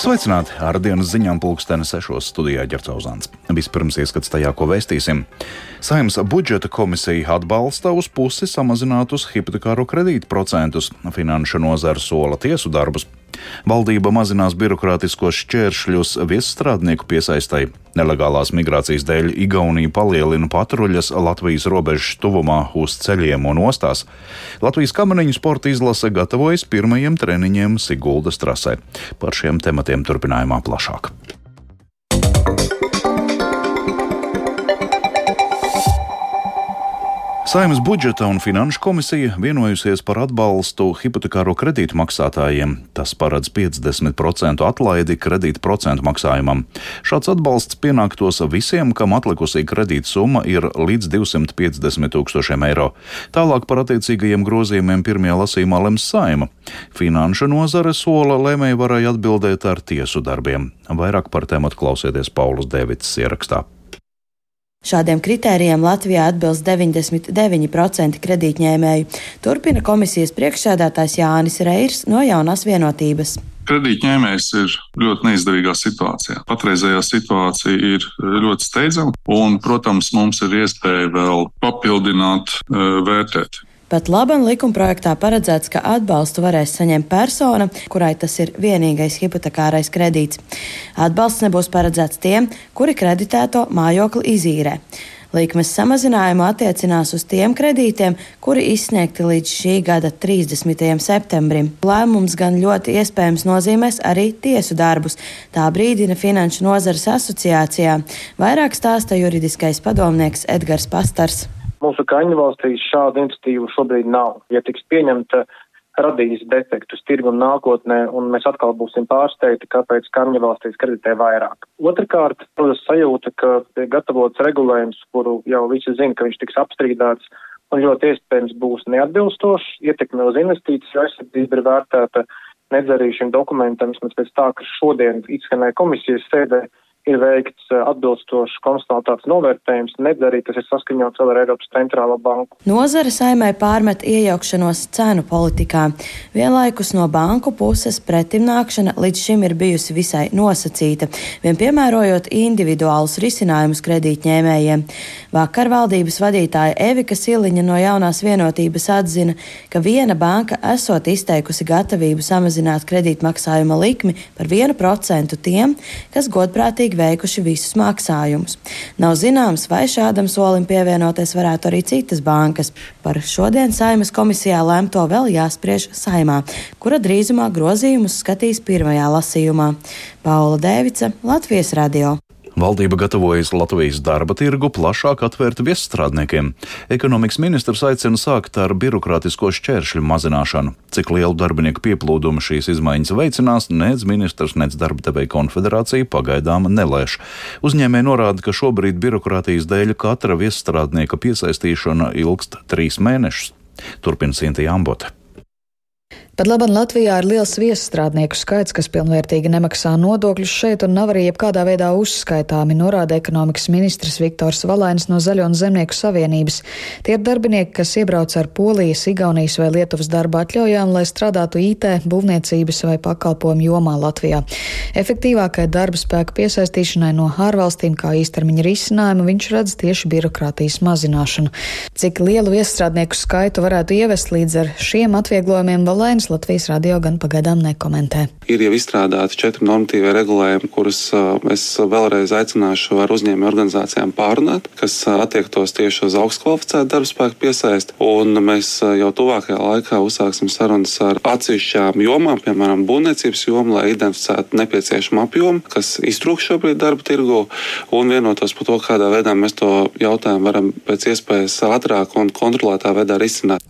Sveicināti! Ar dienas ziņām pulksteni sešos studijā ģercauzāns. Vispirms ieskats tajā, ko vēstīsim. Saimnes budžeta komisija atbalsta uz pusi samazinātus hipotekāro kredītu procentus. Finanšu nozara sola tiesu darbus. Valdība mazinās birokrātiskos šķēršļus viesstrādnieku piesaistai. Nelegālās migrācijas dēļ Igaunija palielina patruļas Latvijas robežas tuvumā uz ceļiem un ostās. Latvijas kamaniņu sporta izlase gatavojas pirmajiem treniņiem Siguldas trasē. Par šiem tematiem turpinājumā plašāk. Saimnes budžeta un finanšu komisija vienojusies par atbalstu hipotekāro kredītu maksātājiem. Tas paredz 50% atlaidi kredīta procentu maksājumam. Šāds atbalsts pienāktos visiem, kam atlikusī kredīta summa ir līdz 250 tūkstošiem eiro. Tālāk par attiecīgajiem grozījumiem pirmajā lasījumā lems saima. Finanšu nozare sola lēmēji varēja atbildēt ar tiesu darbiem. Vairāk par tēmu klausieties Paulus Devits ierakstā. Šādiem kritērijiem Latvijā atbilst 99% kredītņēmēju, turpina komisijas priekšsēdētājs Jānis Reirs no jaunās vienotības. Kredītņēmējs ir ļoti neizdevīgā situācijā. Patreizējā situācija ir ļoti steidzama, un, protams, mums ir iespēja vēl papildināt, eh, vērtēt. Pat labam likumprojektā paredzēts, ka atbalstu varēs saņemt persona, kurai tas ir vienīgais hipotekārais kredīts. Atbalsts nebūs paredzēts tiem, kuri kreditēto mājokli izīrē. Likmes samazinājumu attiecinās uz tiem kredītiem, kuri izsniegti līdz šī gada 30. septembrim. Lēmums gan ļoti iespējams nozīmēs arī tiesu darbus, tā brīdina Finanšu nozares asociācijā. Vairāk stāsta juridiskais padomnieks Edgars Pastars. Mūsu kaimiņu valstīs šāda iniciatīva šobrīd nav. Ja tiks pieņemta, radīs defektus tirgum nākotnē, un mēs atkal būsim pārsteigti, kāpēc kaimiņu valstīs kreditē vairāk. Otrakārt, protams, sajūta, ka tiek gatavots regulējums, kuru jau visi zina, ka viņš tiks apstrīdēts, un ļoti iespējams būs neatbilstošs, ietekme uz investīciju aizsardzību ir vērtēta, nedz arī šim dokumentam, vismaz pēc tā, ka šodien izskanēja komisijas sēdē, ir veikts eh, atbilstošs konstelatāts novērtējums, nedz arī tas ir saskaņots vēl ar Eiropas centrālo banku. Nozara saimē pārmet iejaukšanos cenu politikā. Vienlaikus no banku puses pretimnākšana līdz šim ir bijusi visai nosacīta, vien piemērojot individuālus risinājumus kredītņēmējiem. Vakar valdības vadītāja Evika Siliņa no jaunās vienotības atzina, ka viena banka esot izteikusi gatavību samazināt kredītmaksājuma likmi par 1% tiem, kas godprātīgi veikuši visus maksājumus. Nav zināms, vai šādam solim pievienoties varētu arī citas bankas. Par šodien Saimas komisijā lēmto vēl jāspriež Saimā, kura drīzumā grozījumus skatīs pirmajā lasījumā. Paula Dēvica, Latvijas radio. Valdība gatavojas Latvijas darba tirgu plašāk atvērt viesstrādniekiem. Ekonomikas ministrs aicina sākt ar birokrātisko šķēršļu mazināšanu. Cik lielu darbinieku pieplūdumu šīs izmaiņas veicinās, nec ministrs, nec darba devēja konfederācija pagaidām nelēš. Uzņēmēji norāda, ka šobrīd birokrātijas dēļ katra viesstrādnieka piesaistīšana ilgst trīs mēnešus. Turpina Sintīna Ambota. Pat labam Latvijā ir liels viestrādnieku skaits, kas pilnvērtīgi nemaksā nodokļus šeit un nav arī jebkādā veidā uzskaitāmi, norāda ekonomikas ministrs Viktors Valainis no Zaļo un Zemnieku savienības. Tie ir darbinieki, kas iebrauc ar Polijas, Igaunijas vai Lietuvas darba atļaujām, lai strādātu IT, būvniecības vai pakalpojumu jomā Latvijā. Efektīvākai darba spēka piesaistīšanai no ārvalstīm kā īstermiņa risinājumu viņš redz tieši birokrātijas mazināšanu. Cik lielu viestrādnieku skaitu varētu ievest līdz ar šiem atvieglojumiem Valainis Latvijas radio gan pagaidām nekomentē. Ir jau izstrādāti četri normatīvie regulējumi, kurus es vēlreiz aicināšu ar uzņēmēju organizācijām pārunāt, kas attiektos tieši uz augstu kvalificētu darba spēku piesaisti. Un mēs jau tuvākajā laikā uzsāksim sarunas ar atsevišķām jomām, piemēram, būvniecības jomu, lai identificētu nepieciešamu apjomu, kas iztrūkst šobrīd darba tirgu, un vienotos par to, kādā veidā mēs to jautājumu varam pēc iespējas ātrāk un kontrolētā veidā risināt.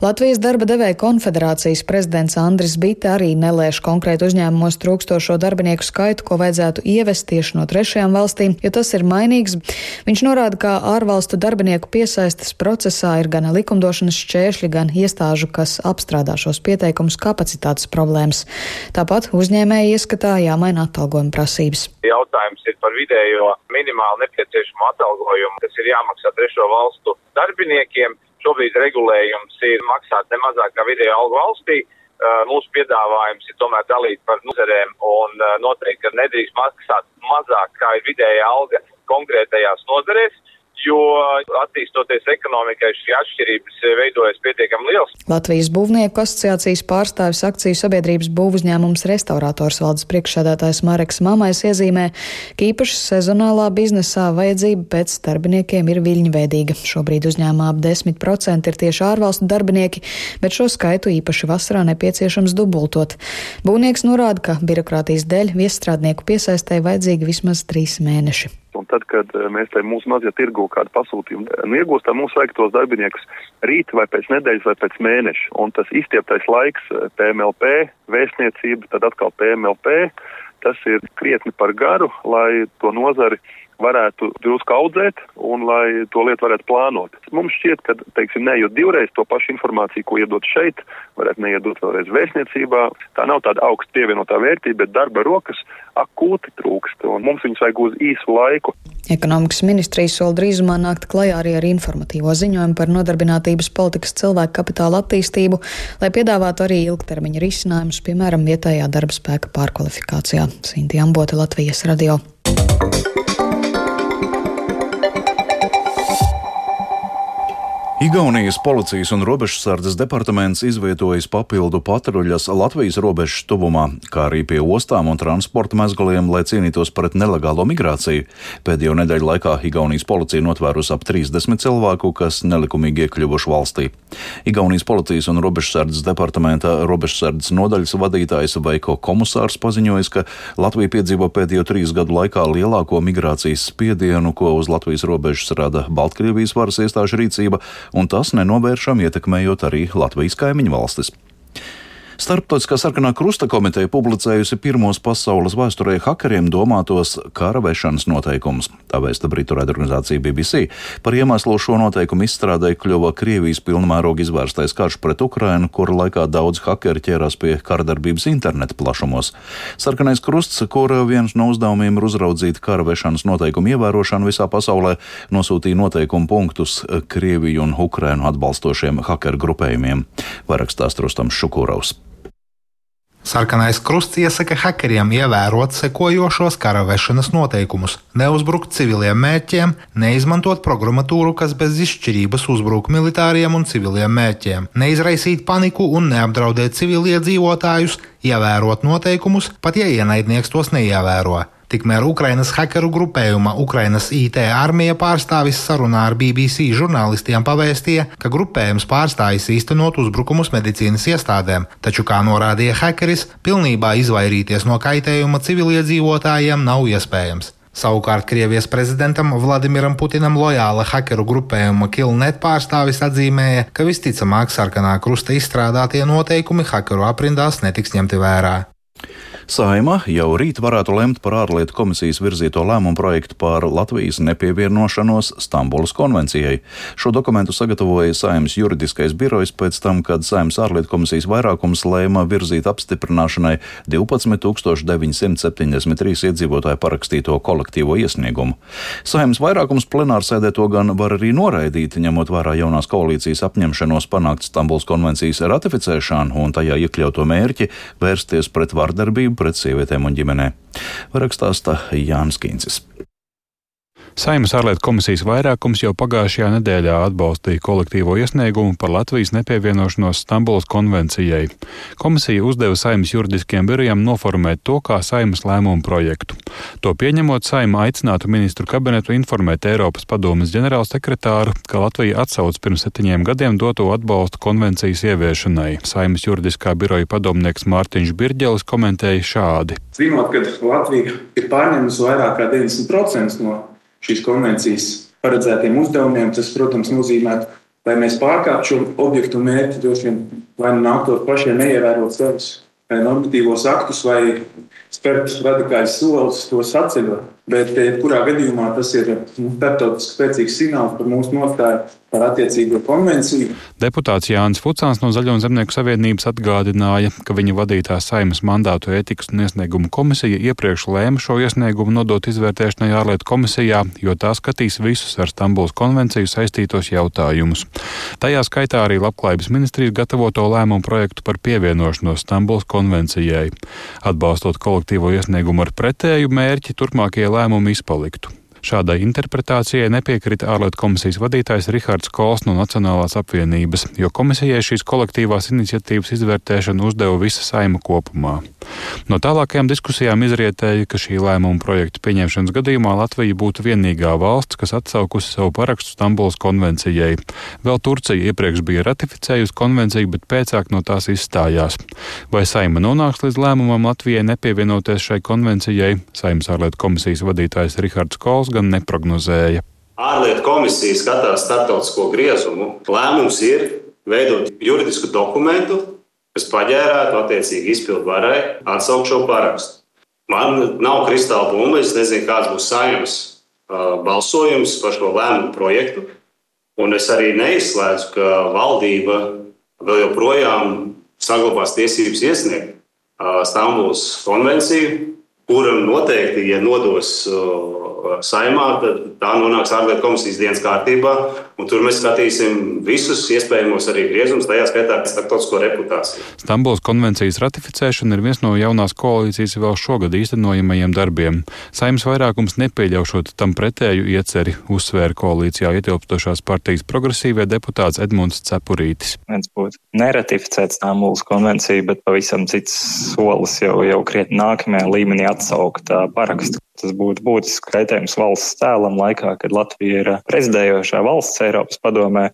Latvijas darba devēja konfederācijas prezidents Andris Bite arī nelēš konkrēti uzņēmumos trūkstošo darbinieku skaitu, ko vajadzētu ievest tieši no trešajām valstīm, jo tas ir mainīgs. Viņš norāda, ka ārvalstu darbinieku piesaistes procesā ir gan likumdošanas šķēršļi, gan iestāžu, kas apstrādā šos pieteikumus kapacitātes problēmas. Tāpat uzņēmēji ieskatā jāmaina atalgojuma prasības. Jautājums ir par vidējo minimāli nepieciešamo atalgojumu, kas ir jāmaksā trešo valstu darbiniekiem. Šobrīd regulējums ir maksāt ne mazāk kā vidēja alga valstī, Mūsu piedāvājums ir tomēr dalīt par nozarēm un noteikti, ka nedrīkst maksāt mazāk kā ir vidējā alga konkrētajās nozarēs jo attīstoties ekonomikai, šī atšķirības veidojas pietiekami liels. Latvijas būvnieku asociācijas pārstāvis akciju sabiedrības būvuzņēmums restaurators valdes priekšsēdētājs Mareks Mamais iezīmē, ka īpaši sezonālā biznesā vajadzība pēc darbiniekiem ir viļņveidīga. Šobrīd uzņēmumā ap 10% ir tieši ārvalstu darbinieki, bet šo skaitu īpaši vasarā nepieciešams dubultot. Būvnieks norāda, ka birokrātijas dēļ viestrādnieku piesaistē vajadzīgi vismaz trīs mēneši. Un tad, kad eh, mēs te mūsu mazie tirgu kādu pasūtījumu eh, nu, iegūstam, mums vajag tos darbiniekus rīt vai pēc nedēļas vai pēc mēneša. Un tas izstieptais laiks PMLP, eh, vēstniecība, tad atkal PMLP, tas ir krietni par garu, lai to nozari varētu drusku audzēt un lai to lietu varētu plānot. Mums šķiet, ka, teiksim, neiet divreiz to pašu informāciju, ko iedot šeit, varētu neiedot vēlreiz vēstniecībā. Tā nav tāda augsta pievienotā vērtība, bet darba rokas akūti trūkst, un mums viņus vajag uz īsu laiku. Ekonomikas ministrija sola drīzumā nākt klajā arī ar informatīvo ziņojumu par nodarbinātības politikas cilvēku kapitāla attīstību, lai piedāvātu arī ilgtermiņa risinājumus, piemēram, vietējā darba spēka pārkvalifikācijā. Sinti Ambote, Latvijas radio. Igaunijas policijas un robežsardzes departaments izvietojis papildu patruļas Latvijas robežas tuvumā, kā arī pie ostām un transporta mezgliem, lai cīnītos pret nelegālo migrāciju. Pēdējo nedēļu laikā Igaunijas policija notvērusi ap 30 cilvēku, kas nelikumīgi iekļuvuši valstī. Igaunijas policijas un robežsardzes departamenta robežsardzes nodaļas vadītājs Veiko Komisārs paziņojis, ka Latvija piedzīvo pēdējo trīs gadu laikā lielāko migrācijas spiedienu, ko uz Latvijas robežas rada Baltkrievijas varas iestāžu rīcība un tas nenovēršam ietekmējot arī Latvijas kaimiņu valstis. Starptautiskā sarkanā krusta komiteja publicējusi pirmos pasaules vēsturē hakeriem domātos kara vešanas noteikumus. Tā vēsta Britu raidorganizācija BBC. Par iemeslu šo noteikumu izstrādē kļuva Krievijas pilnmēroga izvērstais karš pret Ukrainu, kura laikā daudz hakeri ķērās pie karadarbības interneta plašumos. Sarkanais krusts, kura viens no uzdevumiem ir uzraudzīt kara vešanas noteikumu ievērošanu visā pasaulē, nosūtīja noteikumu punktus Krieviju un Ukrainu atbalstošiem hakeru grupējumiem. Vairāk stāstros tam Šukurovs. Sarkanais krusts iesaka hakeriem ievērot sekojošos kara vešanas noteikumus - neuzbrukt civiliem mērķiem, neizmantot programmatūru, kas bez izšķirības uzbruk militāriem un civiliem mērķiem, neizraisīt paniku un neapdraudēt civiliedzīvotājus, ievērot noteikumus, pat ja ienaidnieks tos neievēro. Tikmēr Ukrainas hakeru grupējuma Ukrainas IT armija pārstāvis sarunā ar BBC žurnālistiem pavēstīja, ka grupējums pārstājas īstenot uzbrukumus medicīnas iestādēm, taču, kā norādīja hakeris, pilnībā izvairīties no kaitējuma civiliedzīvotājiem nav iespējams. Savukārt Krievijas prezidentam Vladimiram Putinam lojāla hakeru grupējuma Kilnet pārstāvis atzīmēja, ka visticamāk sarkanā krusta izstrādātie noteikumi hakeru aprindās netiks ņemti vērā. Saima jau rīt varētu lemt par ārlietu komisijas virzīto lēmumu projektu par Latvijas nepievienošanos Stambulas konvencijai. Šo dokumentu sagatavoja Saimas juridiskais birojs pēc tam, kad Saimas ārlietu komisijas vairākums lēma virzīt apstiprināšanai 12,973 iedzīvotāju parakstīto kolektīvo iesniegumu. Saimas vairākums plenārsēdē to gan var arī noraidīt, ņemot vērā jaunās koalīcijas apņemšanos panākt Stambulas konvencijas ratificēšanu un tajā iekļauto mērķi vērsties pret vardarbību pret sievietēm un ģimenē. Rakstāsta Jānis Kīncis. Saimas ārlietu komisijas vairākums jau pagājušajā nedēļā atbalstīja kolektīvo iesniegumu par Latvijas nepievienošanos Stambulas konvencijai. Komisija uzdeva Saimas juridiskiem birojiem noformēt to kā Saimas lēmumu projektu. To pieņemot, Saima aicinātu ministru kabinetu informēt Eiropas padomas ģenerālsekretāru, ka Latvija atsauc pirms septiņiem gadiem doto atbalstu konvencijas ieviešanai. Saimas juridiskā biroja padomnieks Mārtiņš Birģelis komentēja šādi. Zinot, ka Latvija ir pārņēmusi vairāk kā 90% no šīs konvencijas paredzētiem uzdevumiem, tas, protams, nozīmē, lai mēs pārkāptu šo objektu mērķi, droši vien vai nu nāktos pašiem neievērot savus normatīvos aktus vai spērt radikālus soļus, to saceļot. Bet, jebkurā gadījumā, tas ir nu, starptautiski spēcīgs signāls par mūsu nostāju par attiecīgo konvenciju. Deputāts Jānis Fucāns no Zaļo zemnieku savienības atgādināja, ka viņa vadītā saimas mandātu ētikas un iesniegumu komisija iepriekš lēma šo iesniegumu nodot izvērtēšanai ārlietu komisijā, jo tā skatīs visus ar Stambulas konvenciju saistītos jautājumus. Tajā skaitā arī Labklājības ministrijas gatavoto lēmumu projektu par pievienošanos Stambulas konvencijai. Atbalstot kolektīvo iesniegumu ar pretēju mērķi, turpmākie lēmumi izpaliktu. Šādai interpretācijai nepiekrita ārlietu komisijas vadītājs Rihards Kols no Nacionālās apvienības, jo komisijai šīs kolektīvās iniciatīvas izvērtēšanu uzdeva visa saima kopumā. No tālākajām diskusijām izrietēja, ka šī lēmuma projekta pieņemšanas gadījumā Latvija būtu vienīgā valsts, kas atsaukusi savu parakstu Stambulas konvencijai. Vēl Turcija iepriekš bija ratificējusi konvenciju, bet pēcāk no tās izstājās. Vai saima nonāks līdz lēmumam Latvijai nepievienoties šai konvencijai? Saimnes ārlietu komisijas vadītājs Rihards Kols gan neprognozēja. Ārlietu komisija skatās starptautisko griezumu. Lēmums ir veidot juridisku dokumentu, kas paģērētu attiecīgi izpildu varai atsaukt šo parakstu. Man nav kristāla bumba, es nezinu, kāds būs saimnes uh, balsojums par šo lēmumu projektu. Un es arī neizslēdzu, ka valdība vēl joprojām saglabās tiesības iesniegt uh, Stambulas konvenciju, kuram noteikti, ja nodos saimā, tad tā nonāks ārlietu komisijas dienas kārtībā. Tur mēs skatīsim visus iespējamos arī griezumus, tajā skaitā starptautisko reputāciju. Stambulas konvencijas ratificēšana ir viens no jaunās koalīcijas vēl šogad īstenojamajiem darbiem. Saimnes vairākums nepieļaušot tam pretēju ieceri, uzsvēra koalīcijā ietilpstošās partijas progresīvie deputāts Edmunds Cepurītis. Viens būtu neratificēt Stambulas konvenciju, bet pavisam cits solis jau, jau krietni nākamajā līmenī atsaukt parakstu. Tas būtu būtisks kaitējums valsts tēlam laikā, kad Latvija ir prezidējošā valsts Eiropas padomē.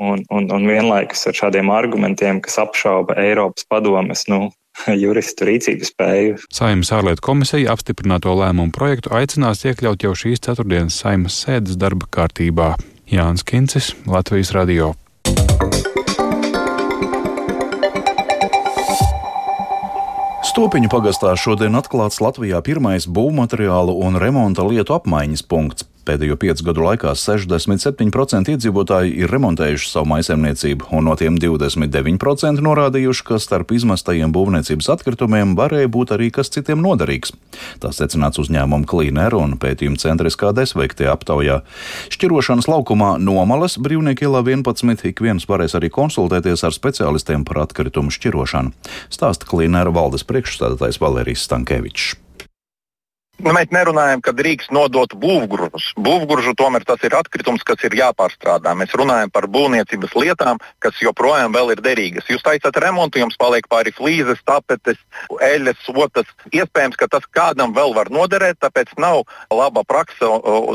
Un, un, un vienlaikus ar šādiem argumentiem, kas apšauba Eiropas padomes nu, juristu rīcības spēju. Saimnes ārlietu komisija apstiprināto lēmumu projektu aicinās iekļaut jau šīs ceturtdienas saimas sēdes darba kārtībā. Jānis Kincis, Latvijas Radio. Stopiņu pagastā šodien atklāts Latvijā pirmais būvmateriālu un remonta lietu apmaiņas punkts. Pēdējo piecu gadu laikā 67% iedzīvotāji ir remontējuši savu maisaimniecību, un no tiem 29% norādījuši, ka starp izmestajiem būvniecības atkritumiem varēja būt arī kas citiem noderīgs. Tā secināts uzņēmuma Cleaner un pētījuma centriskā desveiktajā aptaujā. Šķirošanas laukumā Nomalas brīvnieki ielā 11 ik viens varēs arī konsultēties ar speciālistiem par atkritumu šķirošanu. Stāsta Cleaner valdes priekšstādātājs Valērijas Stankevičs. Nu, mēs nerunājam, ka drīkst nodot būvgrūžus. Būvgrūžu tomēr tas ir atkritums, kas ir jāpārstrādā. Mēs runājam par būvniecības lietām, kas joprojām ir derīgas. Jūs taisat remontu, jums paliek pāri flīzes, tapetes, eļļas, otas. Iespējams, ka tas kādam vēl var noderēt, tāpēc nav laba praksa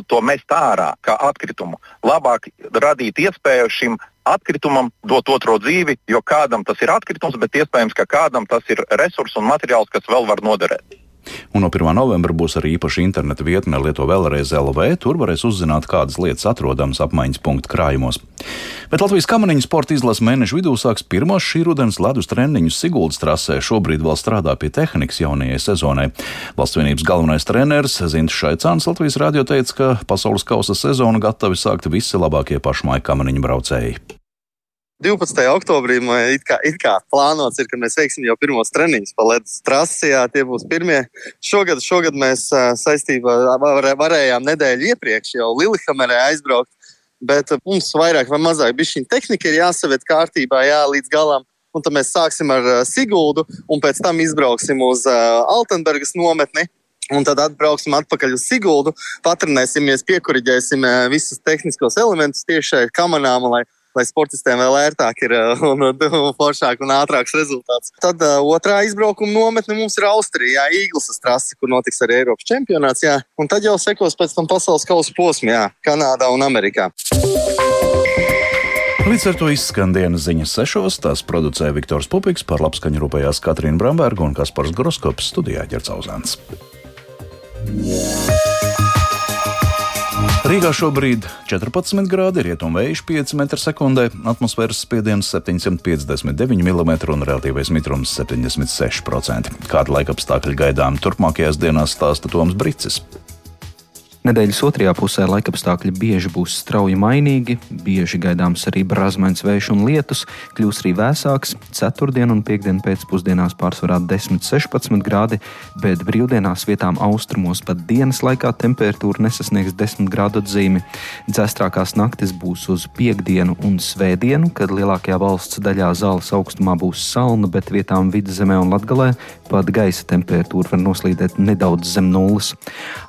to mest ārā kā atkritumu. Labāk radīt iespēju šim atkritumam dot otro dzīvi, jo kādam tas ir atkritums, bet iespējams, ka kādam tas ir resurs un materiāls, kas vēl var noderēt. Un no 1. novembra būs arī īpaša interneta vietne Lieto vēlreiz LV. Tur varēs uzzināt, kādas lietas atrodamas apmaiņas punktu krājumos. Bet Latvijas kamaniņu sporta izlases mēneša vidū sāks pirmos šī rudens ledus treniņus Siguldas trasē. Šobrīd vēl strādā pie tehnikas jaunajai sezonai. Valsts vienības galvenais treneris Zints Šaicāns Latvijas radio teica, ka pasaules kausa sezonu gatavi sākt visi labākie pašmāju kamaniņu braucēji. 12. oktobrī it kā, it kā plānots ir, ka mēs veiksim jau pirmos treniņus pa ledus trasi. Jā, tie būs pirmie. Šogad, šogad mēs saistībā var, varējām nedēļu iepriekš jau Lillehammerē aizbraukt, bet mums vairāk vai mazāk bija šī tehnika ir jāsavet kārtībā jā, līdz galam. Un tad mēs sāksim ar Siguldu, un pēc tam izbrauksim uz Altenburgas nometni. Un tad atbrauksim atpakaļ uz Siguldu, patrenēsimies, piekuriģēsim visus tehniskos elementus tieši šai kamerām, lai lai sportistiem vēl ērtāk ir uh, un, un foršāk un ātrāks rezultāts. Tad uh, otrā izbraukuma nometne mums ir Austrijā, Īglas trase, kur notiks arī Eiropas čempionāts. Jā. Un tad jau sekos pēc tam pasaules kausa posms, jā, Kanādā un Amerikā. Līdz ar to izskan dienas ziņas sešos. Tās producēja Viktors Pupiks, par labskaņu rūpējās Katrīna Bramberga un Kaspars Groskops studijā Ģercauzāns. Yeah. Rīgā šobrīd 14 grādi, rietumvējš 5 m2, atmosfēras spiediens 759 mm un relatīvais mitrums 76%. Kāda laika apstākļi gaidām turpmākajās dienās stāsta Toms Brīsis. Nedēļas otrajā pusē laikapstākļi bieži būs strauji mainīgi, bieži gaidāms arī brāzmains vējš un lietus, kļūs arī vēsāks. Ceturtdien un piekdien pēcpusdienās pārsvarā 10-16 grādi, bet brīvdienās vietām austrumos pat dienas laikā temperatūra nesasniegs 10 grādu atzīmi. Dzestrākās naktis būs uz piekdienu un svētdienu, kad lielākajā valsts daļā zāles augstumā būs salna, bet vietām vidzemē un latgalē pat gaisa temperatūra var noslīdēt nedaudz zem nulles.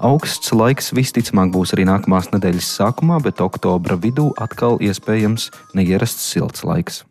Augsts laiks visticamāk būs arī nākamās nedēļas sākumā, bet oktobra vidū atkal iespējams neierasts silts laiks.